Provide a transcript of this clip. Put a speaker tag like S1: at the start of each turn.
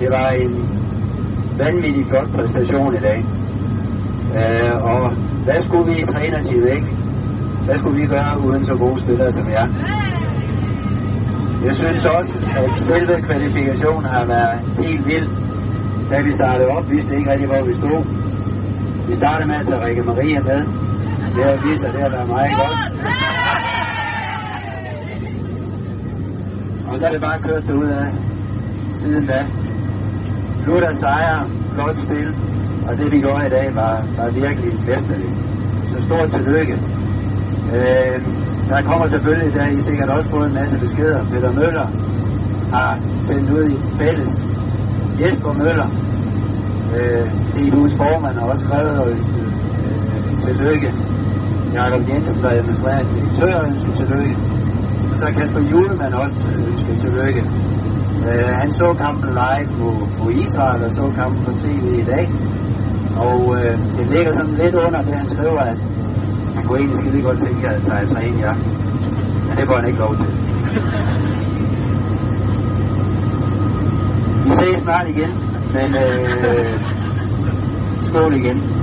S1: Det var en vanvittig flot præstation i dag. Øh, og hvad skulle vi i trænertid, ikke? Hvad skulle vi gøre uden så gode spillere som jer? Jeg synes også, at selve kvalifikationen har været helt vild. Da vi startede op, vidste ikke rigtig, hvor vi stod. Vi startede med at tage Rikke Maria med. Det har vist sig, det har været meget godt. Og så er det bare kørt ud af siden da. Slut af sejr, flot spil, og det vi gjorde i dag var, var virkelig mesterligt. Så stort tillykke. Øh, der kommer selvfølgelig, der I sikkert også fået en masse beskeder. Peter Møller har sendt ud i fælles. Jesper Møller, øh, DBU's formand, har også skrevet og ønsket øh, øh, tillykke. Jakob Jensen, der er administrerende direktør, ønsker tillykke. Så Kasper Julemand også ønsker tillykke. Øh, han så kampen live på, på Israel og så kampen på tv i dag. Og øh, det ligger sådan lidt under det, han skriver, at han kunne egentlig skide godt tænke at tage sig ind i aften. Men det får han ikke lov til. Vi ses snart igen, men øh, skål igen.